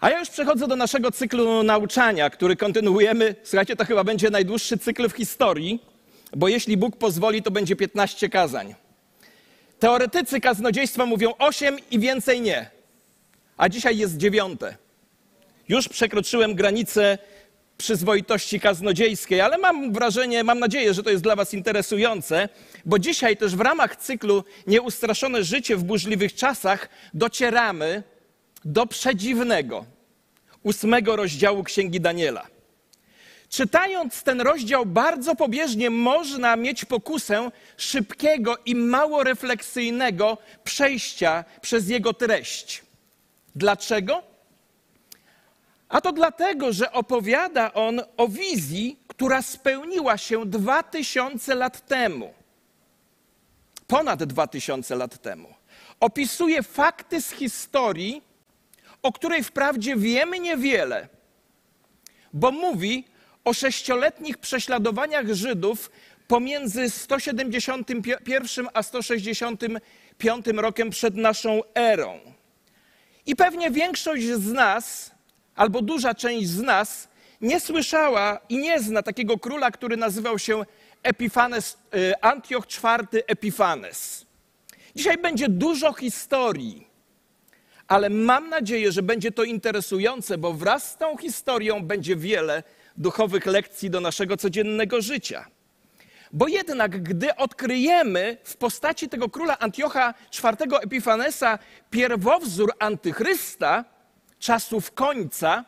A ja już przechodzę do naszego cyklu nauczania, który kontynuujemy. Słuchajcie, to chyba będzie najdłuższy cykl w historii, bo jeśli Bóg pozwoli, to będzie 15 kazań. Teoretycy kaznodziejstwa mówią 8 i więcej nie. A dzisiaj jest dziewiąte. Już przekroczyłem granicę przyzwoitości kaznodziejskiej, ale mam wrażenie, mam nadzieję, że to jest dla Was interesujące, bo dzisiaj też w ramach cyklu Nieustraszone życie w burzliwych czasach docieramy do przedziwnego ósmego rozdziału Księgi Daniela. Czytając ten rozdział bardzo pobieżnie, można mieć pokusę szybkiego i mało refleksyjnego przejścia przez jego treść. Dlaczego? A to dlatego, że opowiada on o wizji, która spełniła się dwa tysiące lat temu. Ponad dwa tysiące lat temu. Opisuje fakty z historii, o której wprawdzie wiemy niewiele, bo mówi o sześcioletnich prześladowaniach Żydów pomiędzy 171 a 165 rokiem przed naszą erą. I pewnie większość z nas, albo duża część z nas, nie słyszała i nie zna takiego króla, który nazywał się Epifanes, y, Antioch IV Epifanes. Dzisiaj będzie dużo historii ale mam nadzieję, że będzie to interesujące, bo wraz z tą historią będzie wiele duchowych lekcji do naszego codziennego życia. Bo jednak, gdy odkryjemy w postaci tego króla Antiocha IV Epifanesa pierwowzór antychrysta, czasów końca,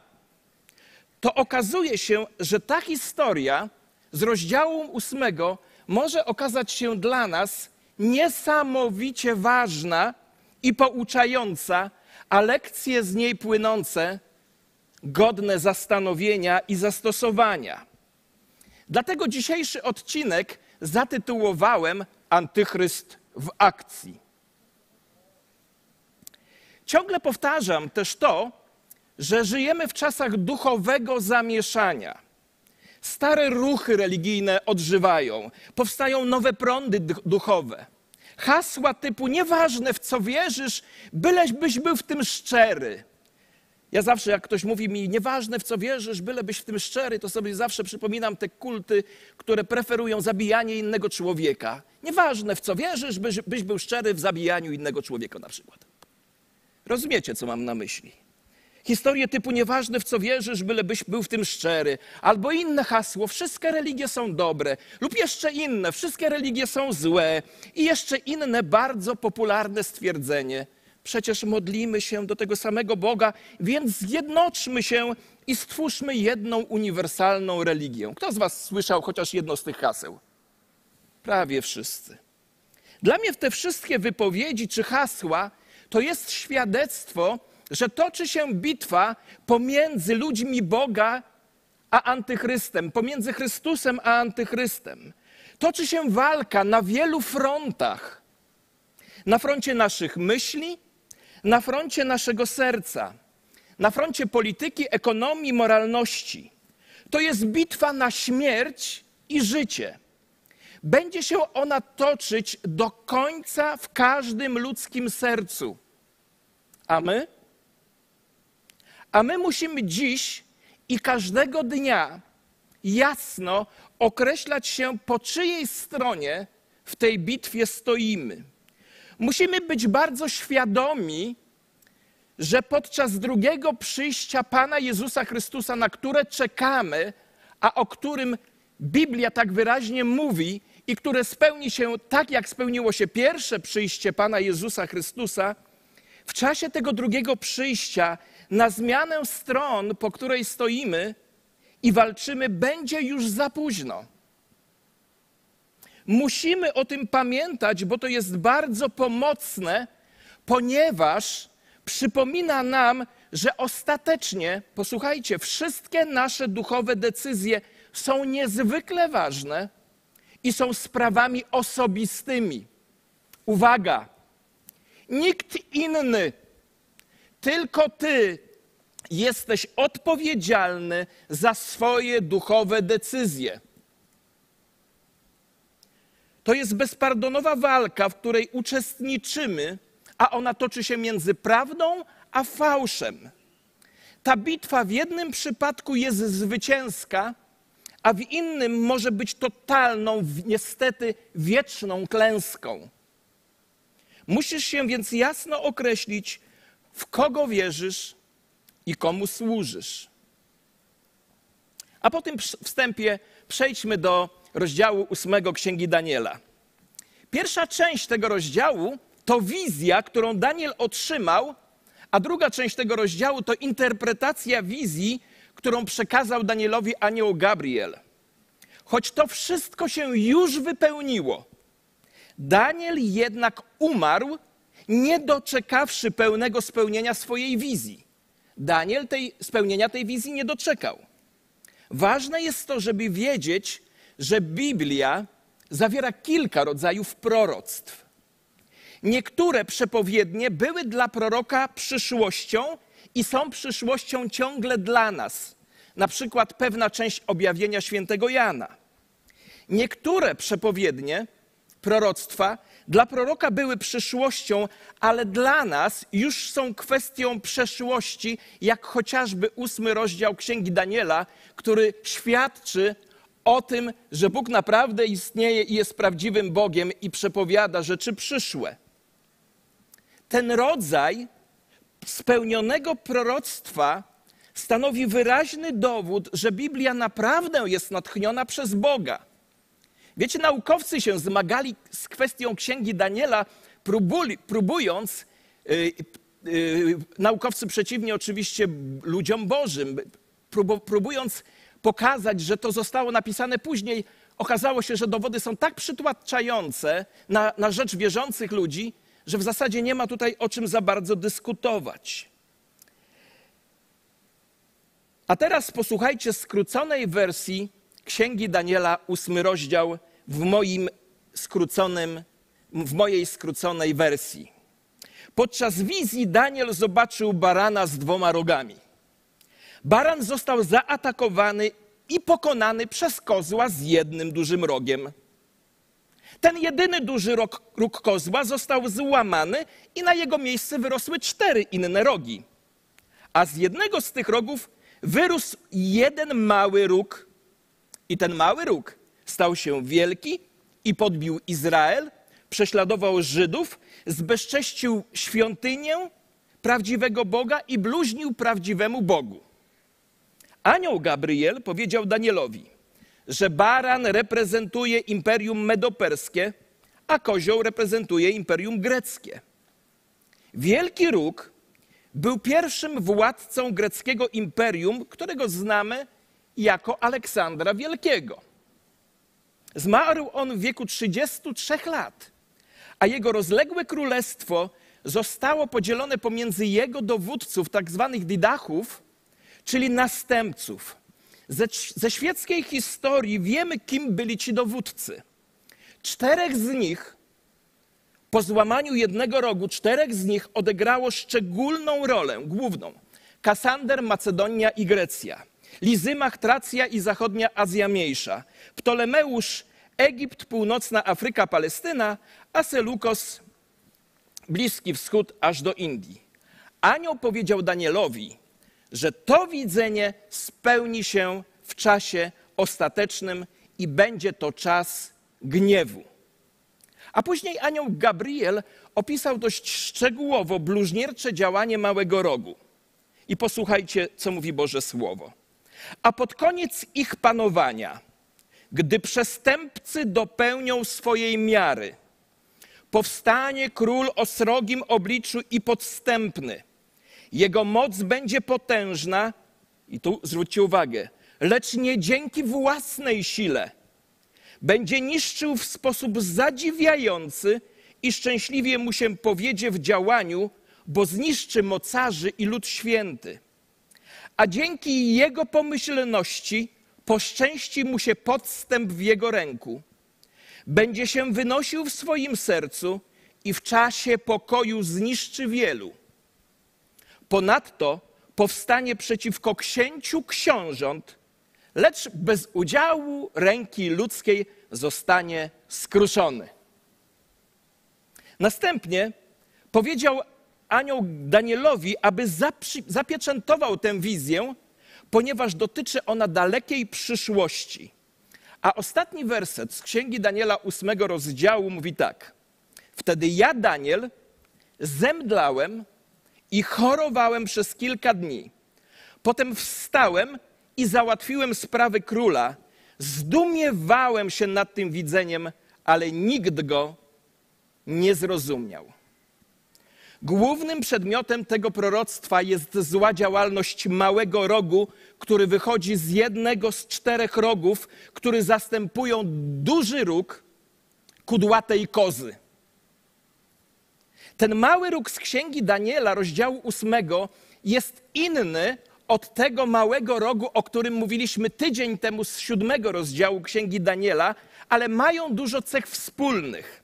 to okazuje się, że ta historia z rozdziału ósmego może okazać się dla nas niesamowicie ważna i pouczająca, a lekcje z niej płynące godne zastanowienia i zastosowania. Dlatego dzisiejszy odcinek zatytułowałem Antychryst w akcji. Ciągle powtarzam też to, że żyjemy w czasach duchowego zamieszania. Stare ruchy religijne odżywają, powstają nowe prądy duchowe. Hasła typu nieważne w co wierzysz, bylebyś był w tym szczery. Ja zawsze, jak ktoś mówi mi, nieważne w co wierzysz, bylebyś w tym szczery, to sobie zawsze przypominam te kulty, które preferują zabijanie innego człowieka. Nieważne w co wierzysz, byś, byś był szczery w zabijaniu innego człowieka na przykład. Rozumiecie, co mam na myśli? Historie typu nieważne w co wierzysz, bylebyś był w tym szczery. Albo inne hasło, wszystkie religie są dobre. Lub jeszcze inne, wszystkie religie są złe. I jeszcze inne bardzo popularne stwierdzenie. Przecież modlimy się do tego samego Boga, więc zjednoczmy się i stwórzmy jedną uniwersalną religię. Kto z Was słyszał chociaż jedno z tych haseł? Prawie wszyscy. Dla mnie te wszystkie wypowiedzi czy hasła to jest świadectwo, że toczy się bitwa pomiędzy ludźmi Boga a antychrystem, pomiędzy Chrystusem a antychrystem. Toczy się walka na wielu frontach. Na froncie naszych myśli, na froncie naszego serca, na froncie polityki, ekonomii, moralności. To jest bitwa na śmierć i życie. Będzie się ona toczyć do końca w każdym ludzkim sercu. A my? A my musimy dziś i każdego dnia jasno określać się, po czyjej stronie w tej bitwie stoimy. Musimy być bardzo świadomi, że podczas drugiego przyjścia Pana Jezusa Chrystusa, na które czekamy, a o którym Biblia tak wyraźnie mówi i które spełni się tak, jak spełniło się pierwsze przyjście Pana Jezusa Chrystusa, w czasie tego drugiego przyjścia na zmianę stron, po której stoimy i walczymy, będzie już za późno. Musimy o tym pamiętać, bo to jest bardzo pomocne, ponieważ przypomina nam, że ostatecznie, posłuchajcie, wszystkie nasze duchowe decyzje są niezwykle ważne i są sprawami osobistymi. Uwaga! Nikt inny tylko Ty jesteś odpowiedzialny za swoje duchowe decyzje. To jest bezpardonowa walka, w której uczestniczymy, a ona toczy się między prawdą a fałszem. ta bitwa w jednym przypadku jest zwycięska, a w innym może być totalną, niestety wieczną klęską. Musisz się więc jasno określić, w kogo wierzysz i komu służysz. A po tym wstępie przejdźmy do rozdziału ósmego Księgi Daniela. Pierwsza część tego rozdziału to wizja, którą Daniel otrzymał, a druga część tego rozdziału to interpretacja wizji, którą przekazał Danielowi anioł Gabriel. Choć to wszystko się już wypełniło, Daniel jednak umarł, nie doczekawszy pełnego spełnienia swojej wizji. Daniel tej, spełnienia tej wizji nie doczekał. Ważne jest to, żeby wiedzieć, że Biblia zawiera kilka rodzajów proroctw. Niektóre przepowiednie były dla proroka przyszłością i są przyszłością ciągle dla nas. Na przykład pewna część objawienia świętego Jana. Niektóre przepowiednie, proroctwa dla proroka były przyszłością, ale dla nas już są kwestią przeszłości, jak chociażby ósmy rozdział Księgi Daniela, który świadczy o tym, że Bóg naprawdę istnieje i jest prawdziwym Bogiem i przepowiada rzeczy przyszłe. Ten rodzaj spełnionego proroctwa stanowi wyraźny dowód, że Biblia naprawdę jest natchniona przez Boga. Wiecie, naukowcy się zmagali z kwestią księgi Daniela, próbując, yy, yy, naukowcy przeciwnie oczywiście ludziom Bożym, próbując pokazać, że to zostało napisane później, okazało się, że dowody są tak przytłaczające na, na rzecz wierzących ludzi, że w zasadzie nie ma tutaj o czym za bardzo dyskutować. A teraz posłuchajcie skróconej wersji Księgi Daniela, ósmy rozdział, w, moim skróconym, w mojej skróconej wersji. Podczas wizji Daniel zobaczył barana z dwoma rogami. Baran został zaatakowany i pokonany przez kozła z jednym dużym rogiem. Ten jedyny duży róg, róg kozła został złamany i na jego miejsce wyrosły cztery inne rogi. A z jednego z tych rogów wyrósł jeden mały róg. I ten mały róg stał się wielki i podbił Izrael, prześladował Żydów, zbezcześcił świątynię prawdziwego Boga i bluźnił prawdziwemu Bogu. Anioł Gabriel powiedział Danielowi, że baran reprezentuje imperium medoperskie, a kozioł reprezentuje imperium greckie. Wielki Róg był pierwszym władcą greckiego imperium, którego znamy jako Aleksandra Wielkiego. Zmarł on w wieku 33 lat, a jego rozległe królestwo zostało podzielone pomiędzy jego dowódców, tak zwanych didachów, czyli następców. Ze, ze świeckiej historii wiemy, kim byli ci dowódcy. Czterech z nich, po złamaniu jednego rogu, czterech z nich odegrało szczególną rolę, główną. Kasander, Macedonia i Grecja. Lizymach, Tracja i zachodnia Azja Mniejsza. Ptolemeusz, Egipt, północna Afryka, Palestyna, a Selukos, Bliski Wschód aż do Indii. Anioł powiedział Danielowi, że to widzenie spełni się w czasie ostatecznym i będzie to czas gniewu. A później anioł Gabriel opisał dość szczegółowo bluźniercze działanie małego rogu. I posłuchajcie, co mówi Boże Słowo. A pod koniec ich panowania, gdy przestępcy dopełnią swojej miary, powstanie król o srogim obliczu i podstępny – jego moc będzie potężna, i tu zwróćcie uwagę, lecz nie dzięki własnej sile. Będzie niszczył w sposób zadziwiający i szczęśliwie mu się powiedzie w działaniu, bo zniszczy mocarzy i lud święty. A dzięki jego pomyślności poszczęści mu się podstęp w jego ręku. Będzie się wynosił w swoim sercu i w czasie pokoju zniszczy wielu Ponadto powstanie przeciwko księciu książąt, lecz bez udziału ręki ludzkiej zostanie skruszony. Następnie powiedział anioł Danielowi, aby zapieczętował tę wizję, ponieważ dotyczy ona dalekiej przyszłości. A ostatni werset z księgi Daniela, ósmego rozdziału, mówi tak: Wtedy ja, Daniel, zemdlałem i chorowałem przez kilka dni. Potem wstałem i załatwiłem sprawy króla. Zdumiewałem się nad tym widzeniem, ale nikt go nie zrozumiał. Głównym przedmiotem tego proroctwa jest zła działalność małego rogu, który wychodzi z jednego z czterech rogów, który zastępują duży róg kudłatej kozy. Ten mały róg z księgi Daniela, rozdziału ósmego, jest inny od tego małego rogu, o którym mówiliśmy tydzień temu z siódmego rozdziału księgi Daniela, ale mają dużo cech wspólnych.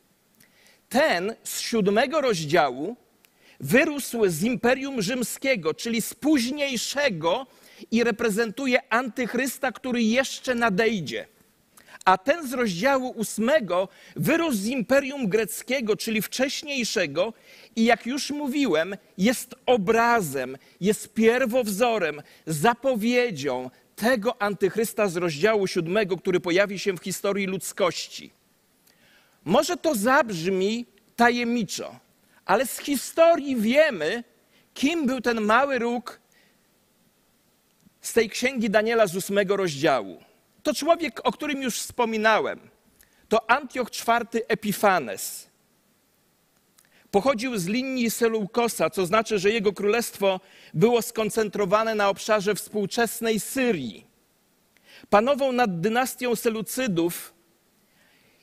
Ten z siódmego rozdziału wyrósł z Imperium Rzymskiego, czyli z późniejszego i reprezentuje antychrysta, który jeszcze nadejdzie. A ten z rozdziału ósmego wyrósł z Imperium Greckiego, czyli wcześniejszego, i jak już mówiłem, jest obrazem, jest pierwowzorem, zapowiedzią tego antychrysta z rozdziału siódmego, który pojawi się w historii ludzkości. Może to zabrzmi tajemniczo, ale z historii wiemy, kim był ten mały róg z tej księgi Daniela z ósmego rozdziału. To człowiek, o którym już wspominałem. To Antioch IV Epifanes. Pochodził z linii Seleukosa, co znaczy, że jego królestwo było skoncentrowane na obszarze współczesnej Syrii. Panował nad dynastią Selucydów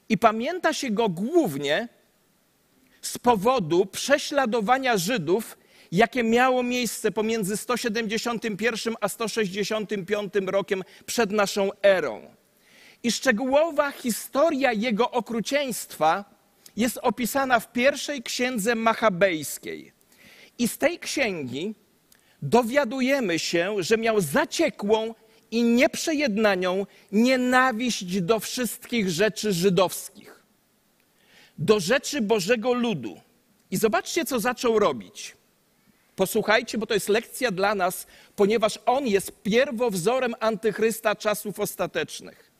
i pamięta się go głównie z powodu prześladowania Żydów, jakie miało miejsce pomiędzy 171 a 165 rokiem przed naszą erą. I szczegółowa historia jego okrucieństwa jest opisana w pierwszej księdze machabejskiej. I z tej księgi dowiadujemy się, że miał zaciekłą i nieprzejednaną nienawiść do wszystkich rzeczy żydowskich do rzeczy Bożego ludu. I zobaczcie, co zaczął robić. Posłuchajcie, bo to jest lekcja dla nas, ponieważ on jest pierwowzorem antychrysta czasów ostatecznych.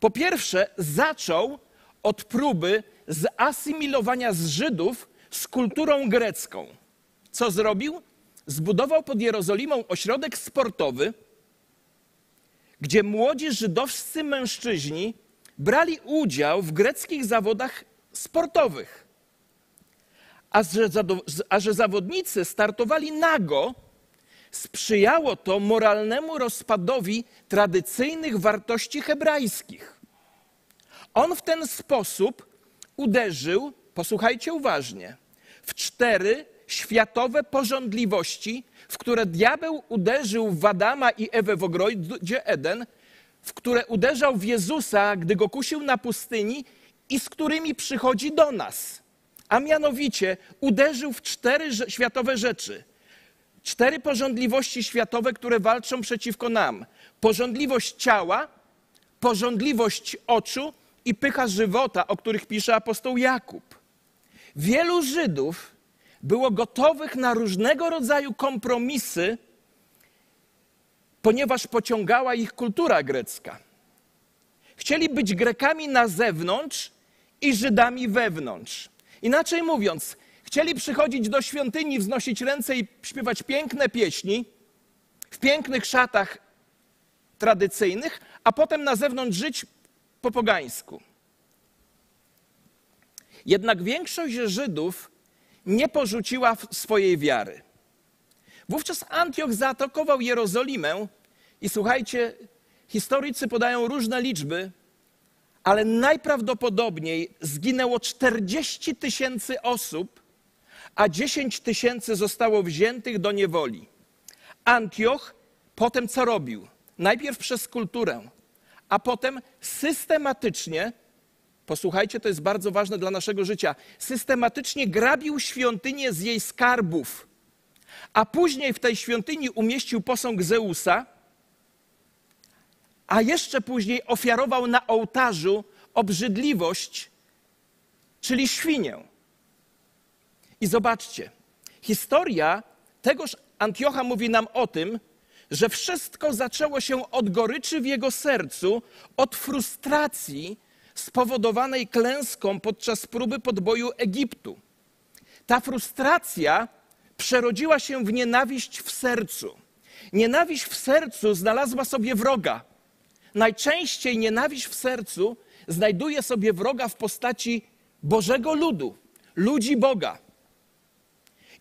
Po pierwsze, zaczął od próby zasymilowania z Żydów z kulturą grecką. Co zrobił? Zbudował pod Jerozolimą ośrodek sportowy, gdzie młodzi żydowscy mężczyźni brali udział w greckich zawodach sportowych. A że, a że zawodnicy startowali nago, sprzyjało to moralnemu rozpadowi tradycyjnych wartości hebrajskich. On w ten sposób uderzył, posłuchajcie uważnie, w cztery światowe porządliwości, w które diabeł uderzył w Adama i Ewę w ogrodzie Eden, w które uderzał w Jezusa, gdy go kusił na pustyni i z którymi przychodzi do nas. A mianowicie uderzył w cztery światowe rzeczy. Cztery porządliwości światowe, które walczą przeciwko nam: porządliwość ciała, porządliwość oczu i pycha żywota, o których pisze apostoł Jakub. Wielu Żydów było gotowych na różnego rodzaju kompromisy, ponieważ pociągała ich kultura grecka. Chcieli być Grekami na zewnątrz, i Żydami wewnątrz. Inaczej mówiąc, chcieli przychodzić do świątyni, wznosić ręce i śpiewać piękne pieśni w pięknych szatach tradycyjnych, a potem na zewnątrz żyć po pogańsku. Jednak większość Żydów nie porzuciła swojej wiary. Wówczas Antioch zaatakował Jerozolimę i słuchajcie, historycy podają różne liczby, ale najprawdopodobniej zginęło 40 tysięcy osób, a 10 tysięcy zostało wziętych do niewoli. Antioch potem co robił? Najpierw przez kulturę, a potem systematycznie, posłuchajcie, to jest bardzo ważne dla naszego życia, systematycznie grabił świątynię z jej skarbów, a później w tej świątyni umieścił posąg Zeusa, a jeszcze później ofiarował na ołtarzu obrzydliwość, czyli świnię. I zobaczcie, Historia tegoż Antiocha mówi nam o tym, że wszystko zaczęło się od goryczy w jego sercu, od frustracji spowodowanej klęską podczas próby podboju Egiptu. Ta frustracja przerodziła się w nienawiść w sercu. Nienawiść w sercu znalazła sobie wroga. Najczęściej nienawiść w sercu znajduje sobie wroga w postaci Bożego ludu, ludzi Boga.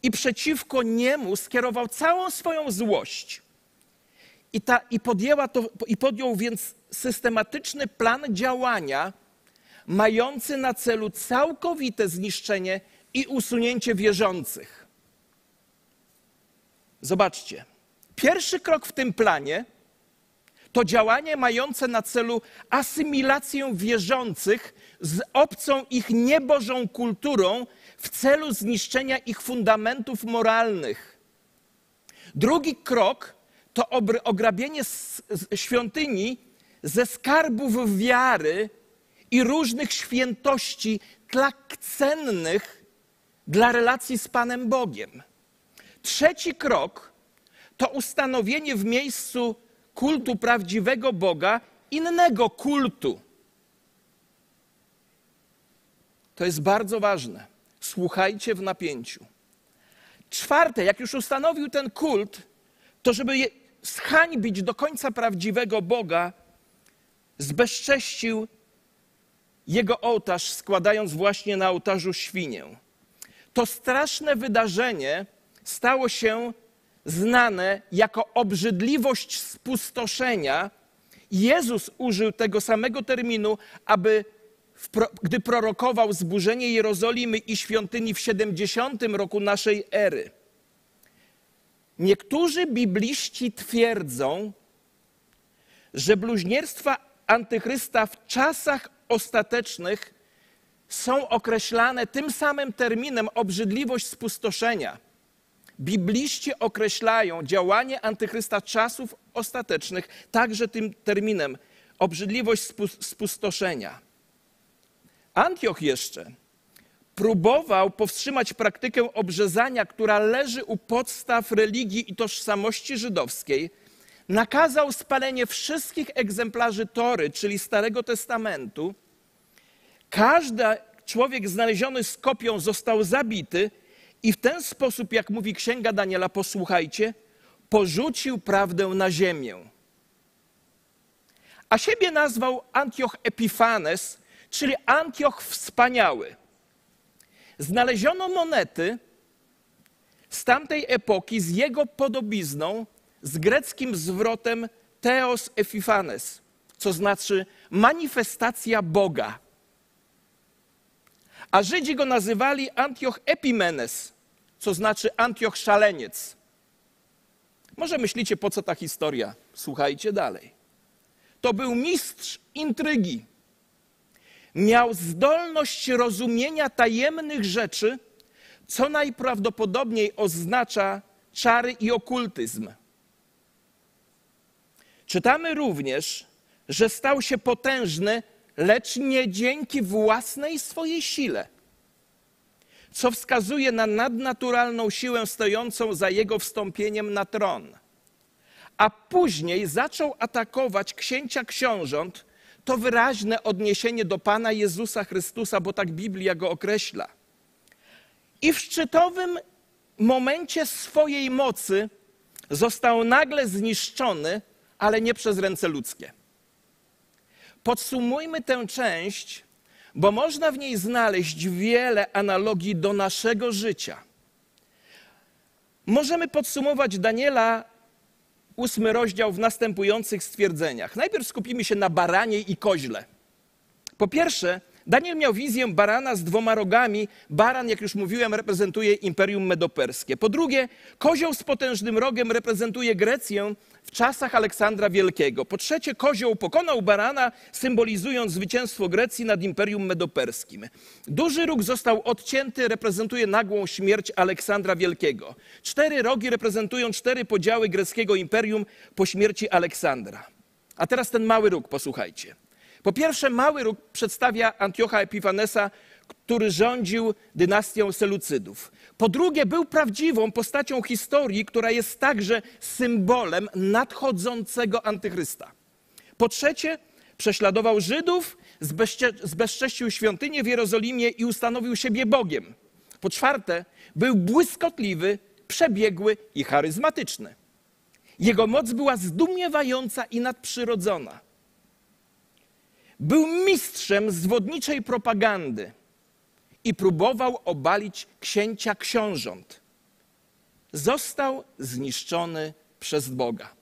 I przeciwko niemu skierował całą swoją złość. I, ta, i, podjęła to, I podjął więc systematyczny plan działania, mający na celu całkowite zniszczenie i usunięcie wierzących. Zobaczcie, pierwszy krok w tym planie to działanie mające na celu asymilację wierzących z obcą ich niebożą kulturą w celu zniszczenia ich fundamentów moralnych. Drugi krok to ograbienie świątyni ze skarbów wiary i różnych świętości tak cennych dla relacji z Panem Bogiem. Trzeci krok to ustanowienie w miejscu kultu prawdziwego Boga innego kultu. To jest bardzo ważne. Słuchajcie w napięciu. Czwarte, jak już ustanowił ten kult, to żeby je zhańbić do końca prawdziwego Boga, zbezcześcił jego ołtarz, składając właśnie na ołtarzu świnię. To straszne wydarzenie stało się znane jako obrzydliwość spustoszenia. Jezus użył tego samego terminu, aby gdy prorokował zburzenie Jerozolimy i świątyni w 70 roku naszej ery. Niektórzy bibliści twierdzą, że bluźnierstwa antychrysta w czasach ostatecznych są określane tym samym terminem obrzydliwość spustoszenia. Bibliści określają działanie antychrysta czasów ostatecznych także tym terminem obrzydliwość spustoszenia. Antioch jeszcze próbował powstrzymać praktykę obrzezania, która leży u podstaw religii i tożsamości żydowskiej, nakazał spalenie wszystkich egzemplarzy Tory, czyli Starego Testamentu. Każdy człowiek znaleziony z kopią został zabity i w ten sposób, jak mówi Księga Daniela, posłuchajcie, porzucił prawdę na ziemię. A siebie nazwał Antioch Epifanes, czyli Antioch Wspaniały. Znaleziono monety z tamtej epoki z jego podobizną, z greckim zwrotem Theos Epifanes, co znaczy manifestacja Boga. A Żydzi go nazywali Antioch Epimenes, co znaczy Antioch Szaleniec. Może myślicie, po co ta historia? Słuchajcie dalej. To był mistrz intrygi miał zdolność rozumienia tajemnych rzeczy, co najprawdopodobniej oznacza czary i okultyzm. Czytamy również, że stał się potężny, lecz nie dzięki własnej swojej sile, co wskazuje na nadnaturalną siłę stojącą za jego wstąpieniem na tron. A później zaczął atakować księcia książąt, to wyraźne odniesienie do Pana Jezusa Chrystusa, bo tak Biblia go określa. I w szczytowym momencie swojej mocy został nagle zniszczony, ale nie przez ręce ludzkie. Podsumujmy tę część, bo można w niej znaleźć wiele analogii do naszego życia. Możemy podsumować Daniela ósmy rozdział w następujących stwierdzeniach. Najpierw skupimy się na baranie i koźle. Po pierwsze, Daniel miał wizję barana z dwoma rogami. Baran, jak już mówiłem, reprezentuje Imperium Medoperskie. Po drugie, kozioł z potężnym rogiem reprezentuje Grecję w czasach Aleksandra Wielkiego. Po trzecie, kozioł pokonał barana, symbolizując zwycięstwo Grecji nad Imperium Medoperskim. Duży róg został odcięty, reprezentuje nagłą śmierć Aleksandra Wielkiego. Cztery rogi reprezentują cztery podziały greckiego imperium po śmierci Aleksandra. A teraz ten mały róg, posłuchajcie. Po pierwsze, mały róg przedstawia Antiocha Epifanesa, który rządził dynastią Selucydów. Po drugie, był prawdziwą postacią historii, która jest także symbolem nadchodzącego antychrysta. Po trzecie, prześladował Żydów, zbezcześcił świątynię w Jerozolimie i ustanowił siebie Bogiem. Po czwarte, był błyskotliwy, przebiegły i charyzmatyczny. Jego moc była zdumiewająca i nadprzyrodzona. Był mistrzem zwodniczej propagandy i próbował obalić księcia książąt. Został zniszczony przez Boga.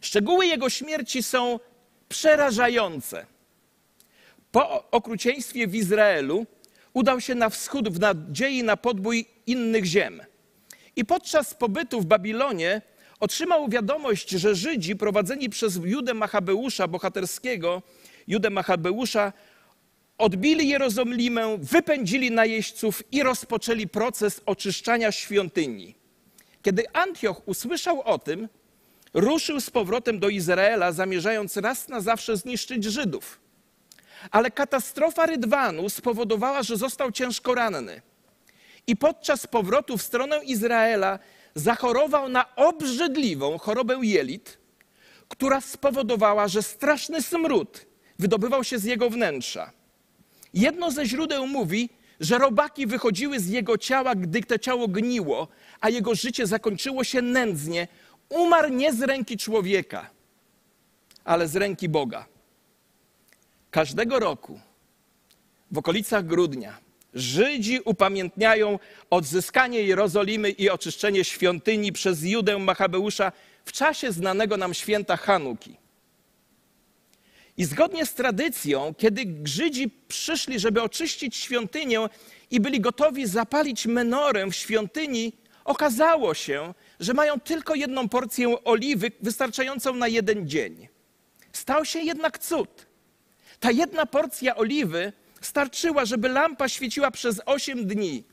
Szczegóły jego śmierci są przerażające. Po okrucieństwie w Izraelu udał się na wschód w nadziei na podbój innych ziem. I podczas pobytu w Babilonie otrzymał wiadomość, że Żydzi prowadzeni przez Judę Machabeusza, bohaterskiego Judę Machabeusza, odbili Jerozolimę, wypędzili najeźdźców i rozpoczęli proces oczyszczania świątyni. Kiedy Antioch usłyszał o tym, ruszył z powrotem do Izraela, zamierzając raz na zawsze zniszczyć Żydów. Ale katastrofa Rydwanu spowodowała, że został ciężko ranny. I podczas powrotu w stronę Izraela zachorował na obrzydliwą chorobę jelit, która spowodowała, że straszny smród wydobywał się z jego wnętrza. Jedno ze źródeł mówi, że robaki wychodziły z jego ciała, gdy to ciało gniło, a jego życie zakończyło się nędznie. Umarł nie z ręki człowieka, ale z ręki Boga. Każdego roku w okolicach grudnia Żydzi upamiętniają odzyskanie Jerozolimy i oczyszczenie świątyni przez Judę Machabeusza w czasie znanego nam święta Hanuki. I zgodnie z tradycją, kiedy Żydzi przyszli, żeby oczyścić świątynię i byli gotowi zapalić menorę w świątyni, okazało się, że mają tylko jedną porcję oliwy wystarczającą na jeden dzień. Stał się jednak cud. Ta jedna porcja oliwy starczyła, żeby lampa świeciła przez osiem dni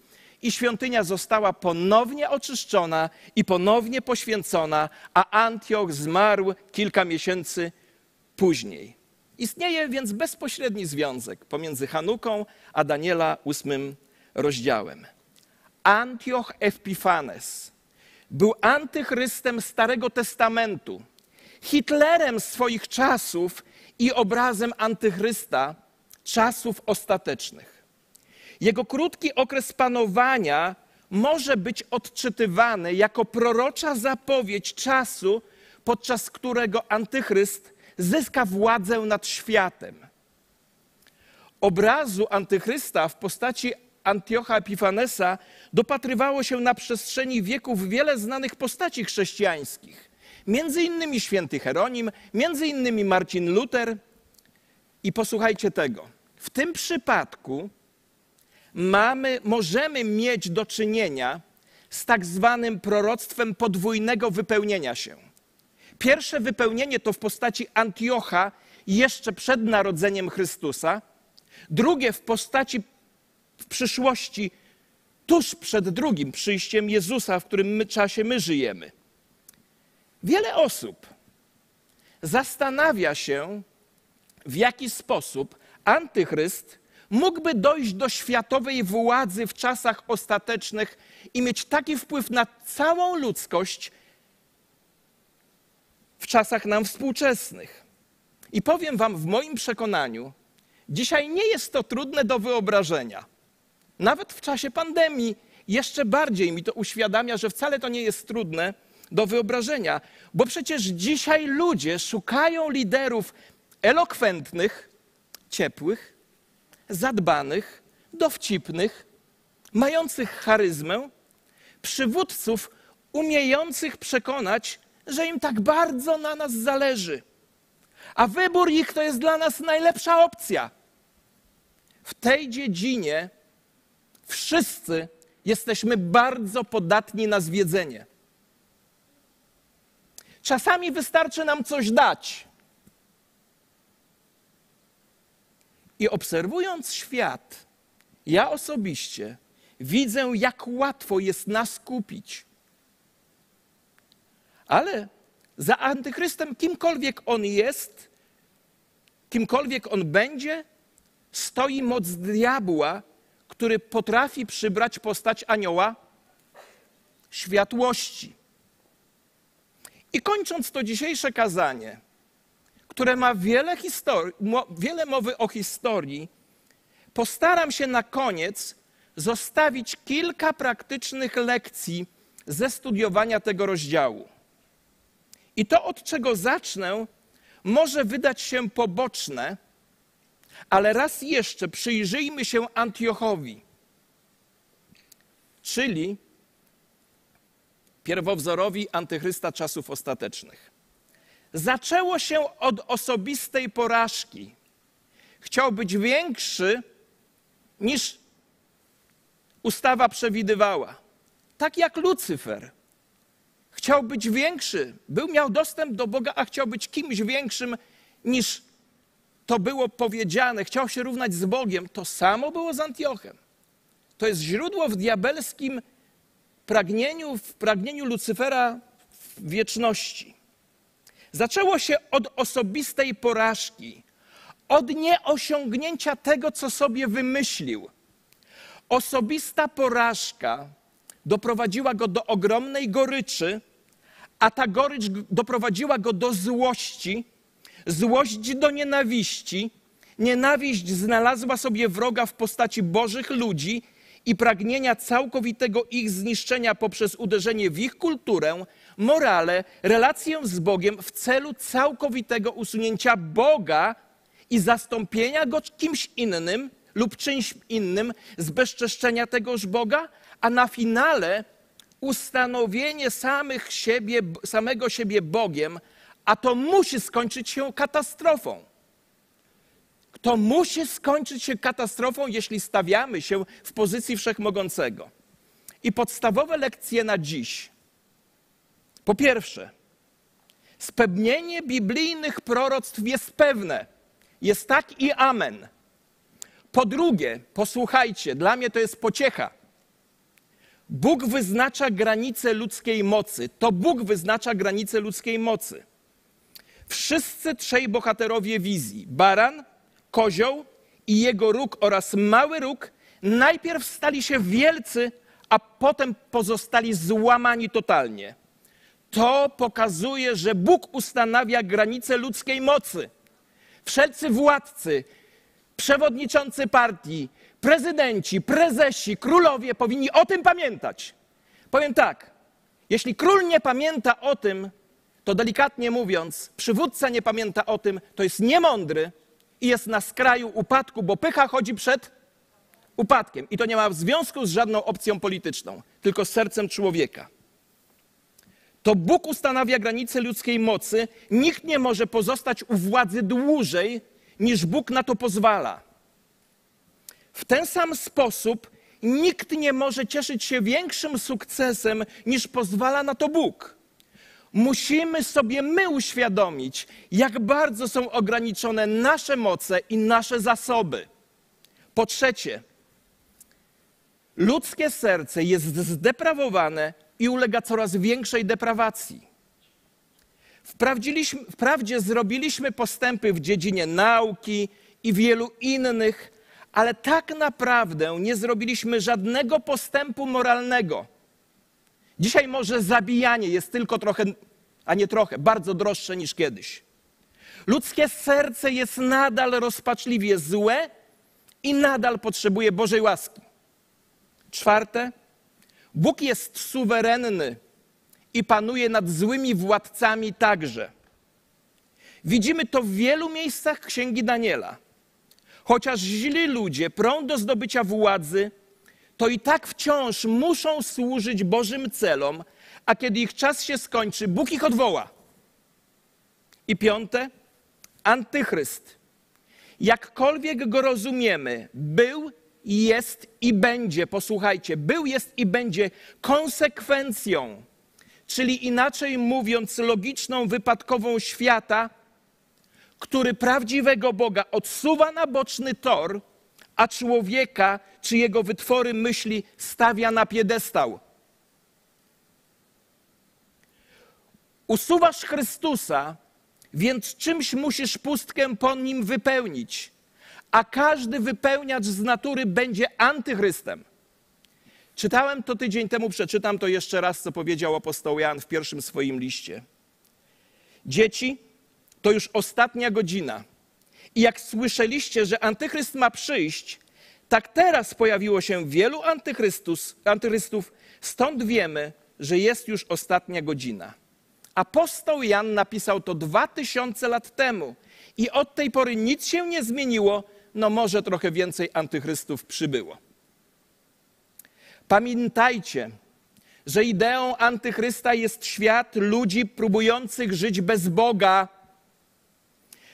i świątynia została ponownie oczyszczona i ponownie poświęcona, a Antioch zmarł kilka miesięcy później. Istnieje więc bezpośredni związek pomiędzy Hanuką a Daniela ósmym rozdziałem. Antioch Epifanes był antychrystem Starego Testamentu, Hitlerem swoich czasów i obrazem antychrysta czasów ostatecznych. Jego krótki okres panowania może być odczytywany jako prorocza zapowiedź czasu, podczas którego antychryst zyska władzę nad światem. Obrazu antychrysta w postaci Antiocha Epifanesa dopatrywało się na przestrzeni wieków wiele znanych postaci chrześcijańskich. Między innymi święty Heronim, między innymi Marcin Luther. I posłuchajcie tego. W tym przypadku mamy, możemy mieć do czynienia z tak zwanym proroctwem podwójnego wypełnienia się. Pierwsze wypełnienie to w postaci Antiocha jeszcze przed narodzeniem Chrystusa, drugie w postaci w przyszłości tuż przed drugim przyjściem Jezusa, w którym my, czasie my żyjemy. Wiele osób zastanawia się, w jaki sposób antychryst mógłby dojść do światowej władzy w czasach ostatecznych i mieć taki wpływ na całą ludzkość w czasach nam współczesnych. I powiem Wam, w moim przekonaniu, dzisiaj nie jest to trudne do wyobrażenia. Nawet w czasie pandemii jeszcze bardziej mi to uświadamia, że wcale to nie jest trudne do wyobrażenia, bo przecież dzisiaj ludzie szukają liderów elokwentnych, ciepłych, zadbanych, dowcipnych, mających charyzmę, przywódców umiejących przekonać, że im tak bardzo na nas zależy. A wybór ich to jest dla nas najlepsza opcja. W tej dziedzinie wszyscy jesteśmy bardzo podatni na zwiedzenie. Czasami wystarczy nam coś dać, I obserwując świat, ja osobiście widzę, jak łatwo jest nas kupić. Ale za antychrystem, kimkolwiek on jest, kimkolwiek on będzie, stoi moc diabła, który potrafi przybrać postać anioła światłości. I kończąc to dzisiejsze kazanie, które ma wiele, historii, wiele mowy o historii, postaram się na koniec zostawić kilka praktycznych lekcji ze studiowania tego rozdziału. I to, od czego zacznę, może wydać się poboczne, ale raz jeszcze przyjrzyjmy się Antiochowi, czyli pierwowzorowi antychrysta czasów ostatecznych. Zaczęło się od osobistej porażki. Chciał być większy niż ustawa przewidywała. Tak jak Lucyfer. Chciał być większy, był, miał dostęp do Boga, a chciał być kimś większym niż to było powiedziane. Chciał się równać z Bogiem. To samo było z Antiochem. To jest źródło w diabelskim pragnieniu, w pragnieniu Lucyfera w wieczności. Zaczęło się od osobistej porażki, od nieosiągnięcia tego, co sobie wymyślił. Osobista porażka doprowadziła go do ogromnej goryczy, a ta gorycz doprowadziła go do złości, złość do nienawiści. Nienawiść znalazła sobie wroga w postaci bożych ludzi i pragnienia całkowitego ich zniszczenia poprzez uderzenie w ich kulturę, morale, relację z Bogiem w celu całkowitego usunięcia Boga i zastąpienia go kimś innym lub czymś innym, zbezczeszczenia tegoż Boga, a na finale ustanowienie samych siebie, samego siebie Bogiem, a to musi skończyć się katastrofą. To musi skończyć się katastrofą, jeśli stawiamy się w pozycji wszechmogącego. I podstawowe lekcje na dziś. Po pierwsze, spełnienie biblijnych proroctw jest pewne. Jest tak i amen. Po drugie, posłuchajcie, dla mnie to jest pociecha. Bóg wyznacza granice ludzkiej mocy. To Bóg wyznacza granice ludzkiej mocy. Wszyscy trzej bohaterowie wizji, baran, kozioł i jego róg oraz mały róg, najpierw stali się wielcy, a potem pozostali złamani totalnie. To pokazuje, że Bóg ustanawia granice ludzkiej mocy. Wszelcy władcy, przewodniczący partii, prezydenci, prezesi, królowie powinni o tym pamiętać. Powiem tak, jeśli król nie pamięta o tym, to delikatnie mówiąc, przywódca nie pamięta o tym, to jest niemądry i jest na skraju upadku, bo pycha chodzi przed upadkiem. I to nie ma związku z żadną opcją polityczną, tylko z sercem człowieka. To Bóg ustanawia granice ludzkiej mocy. Nikt nie może pozostać u władzy dłużej, niż Bóg na to pozwala. W ten sam sposób nikt nie może cieszyć się większym sukcesem, niż pozwala na to Bóg. Musimy sobie my uświadomić, jak bardzo są ograniczone nasze moce i nasze zasoby. Po trzecie, ludzkie serce jest zdeprawowane i ulega coraz większej deprawacji. Wprawdzie zrobiliśmy postępy w dziedzinie nauki i wielu innych, ale tak naprawdę nie zrobiliśmy żadnego postępu moralnego. Dzisiaj może zabijanie jest tylko trochę, a nie trochę, bardzo droższe niż kiedyś. Ludzkie serce jest nadal rozpaczliwie złe i nadal potrzebuje Bożej łaski. Czwarte, Bóg jest suwerenny i panuje nad złymi władcami także. Widzimy to w wielu miejscach Księgi Daniela. Chociaż źli ludzie prą do zdobycia władzy, to i tak wciąż muszą służyć Bożym celom, a kiedy ich czas się skończy, Bóg ich odwoła. I piąte, antychryst. Jakkolwiek go rozumiemy, był, jest i będzie, posłuchajcie, był, jest i będzie konsekwencją czyli inaczej mówiąc, logiczną, wypadkową świata, który prawdziwego Boga odsuwa na boczny tor, a człowieka czy jego wytwory myśli stawia na piedestał. Usuwasz Chrystusa, więc czymś musisz pustkę po nim wypełnić. A każdy wypełniacz z natury będzie antychrystem. Czytałem to tydzień temu, przeczytam to jeszcze raz, co powiedział apostoł Jan w pierwszym swoim liście. Dzieci, to już ostatnia godzina. I jak słyszeliście, że antychryst ma przyjść, tak teraz pojawiło się wielu antychrystów, stąd wiemy, że jest już ostatnia godzina. Apostoł Jan napisał to dwa tysiące lat temu i od tej pory nic się nie zmieniło, no może trochę więcej antychrystów przybyło. Pamiętajcie, że ideą antychrysta jest świat ludzi próbujących żyć bez Boga.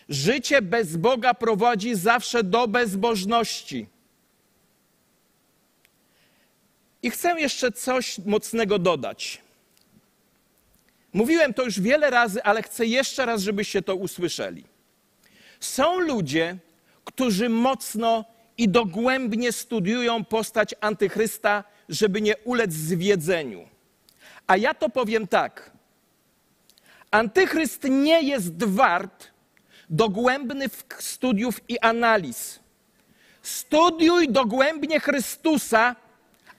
Życie bez Boga prowadzi zawsze do bezbożności. I chcę jeszcze coś mocnego dodać. Mówiłem to już wiele razy, ale chcę jeszcze raz, żebyście to usłyszeli. Są ludzie, którzy mocno i dogłębnie studiują postać antychrysta, żeby nie ulec zwiedzeniu. A ja to powiem tak. Antychryst nie jest wart dogłębnych studiów i analiz. Studiuj dogłębnie Chrystusa,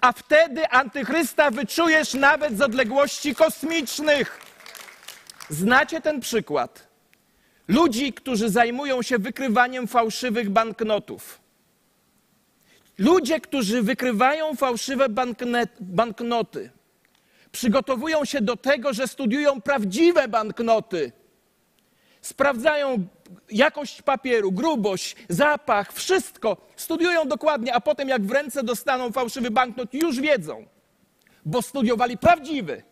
a wtedy antychrysta wyczujesz nawet z odległości kosmicznych. Znacie ten przykład. Ludzi, którzy zajmują się wykrywaniem fałszywych banknotów. Ludzie, którzy wykrywają fałszywe banknoty, przygotowują się do tego, że studiują prawdziwe banknoty. Sprawdzają jakość papieru, grubość, zapach, wszystko. Studiują dokładnie, a potem jak w ręce dostaną fałszywy banknot, już wiedzą, bo studiowali prawdziwy.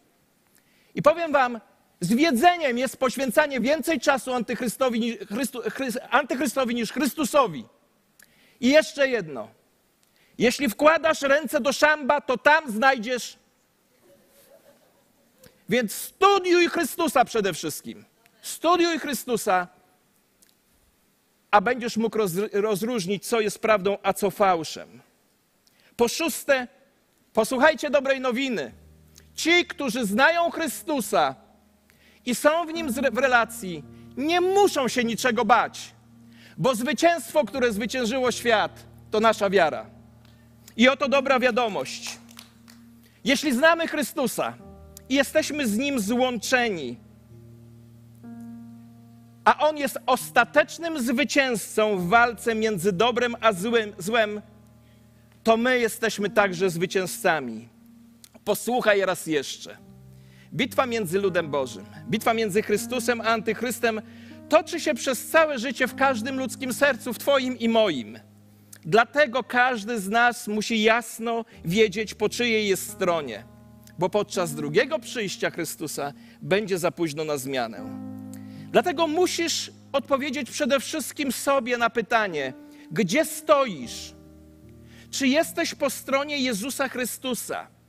I powiem wam, zwiedzeniem jest poświęcanie więcej czasu antychrystowi, Chrystu, antychrystowi niż Chrystusowi. I jeszcze jedno. Jeśli wkładasz ręce do szamba, to tam znajdziesz. Więc studiuj Chrystusa przede wszystkim. Studiuj Chrystusa, a będziesz mógł rozróżnić, co jest prawdą, a co fałszem. Po szóste, posłuchajcie dobrej nowiny. Ci, którzy znają Chrystusa i są w nim w relacji, nie muszą się niczego bać, bo zwycięstwo, które zwyciężyło świat, to nasza wiara. I oto dobra wiadomość. Jeśli znamy Chrystusa i jesteśmy z Nim złączeni, a On jest ostatecznym zwycięzcą w walce między dobrem a złym, złem, to my jesteśmy także zwycięzcami. Posłuchaj raz jeszcze. Bitwa między ludem Bożym, bitwa między Chrystusem a Antychrystem toczy się przez całe życie w każdym ludzkim sercu, w Twoim i moim. Dlatego każdy z nas musi jasno wiedzieć, po czyjej jest stronie, bo podczas drugiego przyjścia Chrystusa będzie za późno na zmianę. Dlatego musisz odpowiedzieć przede wszystkim sobie na pytanie, gdzie stoisz? Czy jesteś po stronie Jezusa Chrystusa?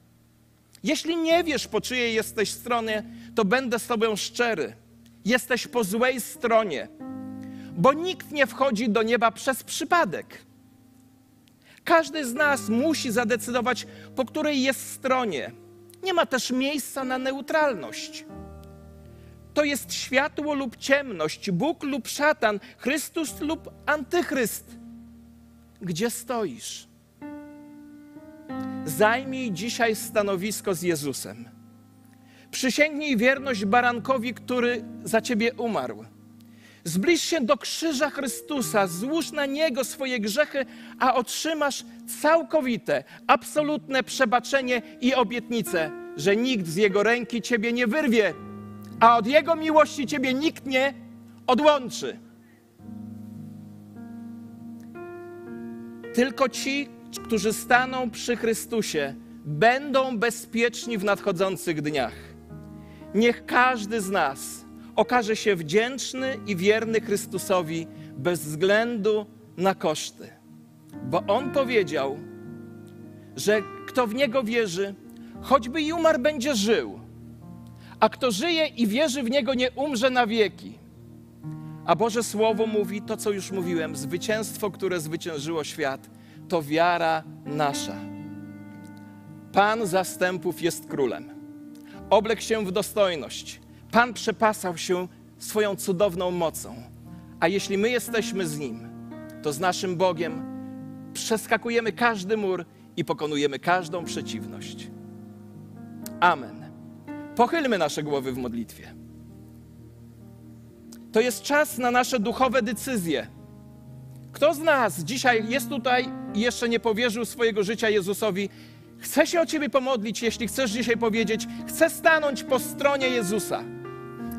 Jeśli nie wiesz, po czyjej jesteś stronie, to będę z Tobą szczery. Jesteś po złej stronie, bo nikt nie wchodzi do nieba przez przypadek. Każdy z nas musi zadecydować, po której jest stronie. Nie ma też miejsca na neutralność. To jest światło lub ciemność, Bóg lub szatan, Chrystus lub antychryst. Gdzie stoisz? Zajmij dzisiaj stanowisko z Jezusem. Przysięgnij wierność barankowi, który za ciebie umarł. Zbliż się do krzyża Chrystusa, złóż na niego swoje grzechy, a otrzymasz całkowite, absolutne przebaczenie i obietnicę, że nikt z jego ręki ciebie nie wyrwie, a od jego miłości ciebie nikt nie odłączy. Tylko ci, którzy staną przy Chrystusie, będą bezpieczni w nadchodzących dniach. Niech każdy z nas okaże się wdzięczny i wierny Chrystusowi bez względu na koszty. Bo On powiedział, że kto w Niego wierzy, choćby i umarł, będzie żył. A kto żyje i wierzy w Niego, nie umrze na wieki. A Boże Słowo mówi to, co już mówiłem: zwycięstwo, które zwyciężyło świat, to wiara nasza. Pan zastępów jest królem. Oblekł się w dostojność Pan przepasał się swoją cudowną mocą. A jeśli my jesteśmy z Nim, to z naszym Bogiem przeskakujemy każdy mur i pokonujemy każdą przeciwność. Amen. Pochylmy nasze głowy w modlitwie. To jest czas na nasze duchowe decyzje. Kto z nas dzisiaj jest tutaj i jeszcze nie powierzył swojego życia Jezusowi? Chcę się o Ciebie pomodlić, jeśli chcesz dzisiaj powiedzieć, chcę stanąć po stronie Jezusa.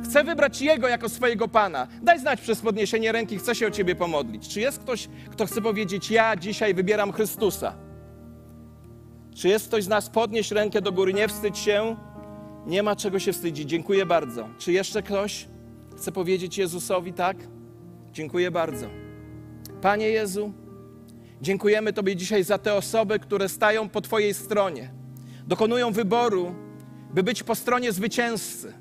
Chcę wybrać Jego jako swojego Pana. Daj znać przez podniesienie ręki, chcę się o Ciebie pomodlić. Czy jest ktoś, kto chce powiedzieć, ja dzisiaj wybieram Chrystusa? Czy jest ktoś z nas, podnieś rękę do góry, nie wstydź się. Nie ma czego się wstydzić. Dziękuję bardzo. Czy jeszcze ktoś chce powiedzieć Jezusowi tak? Dziękuję bardzo. Panie Jezu, dziękujemy Tobie dzisiaj za te osoby, które stają po Twojej stronie. Dokonują wyboru, by być po stronie zwycięzcy.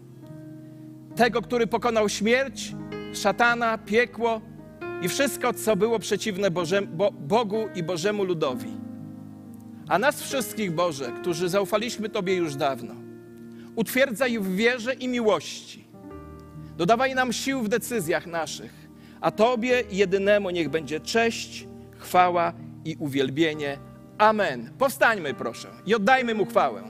Tego, który pokonał śmierć, szatana, piekło i wszystko, co było przeciwne Boże, Bo, Bogu i Bożemu ludowi. A nas wszystkich, Boże, którzy zaufaliśmy Tobie już dawno, utwierdzaj w wierze i miłości. Dodawaj nam sił w decyzjach naszych, a Tobie jedynemu niech będzie cześć, chwała i uwielbienie. Amen. Powstańmy, proszę, i oddajmy Mu chwałę.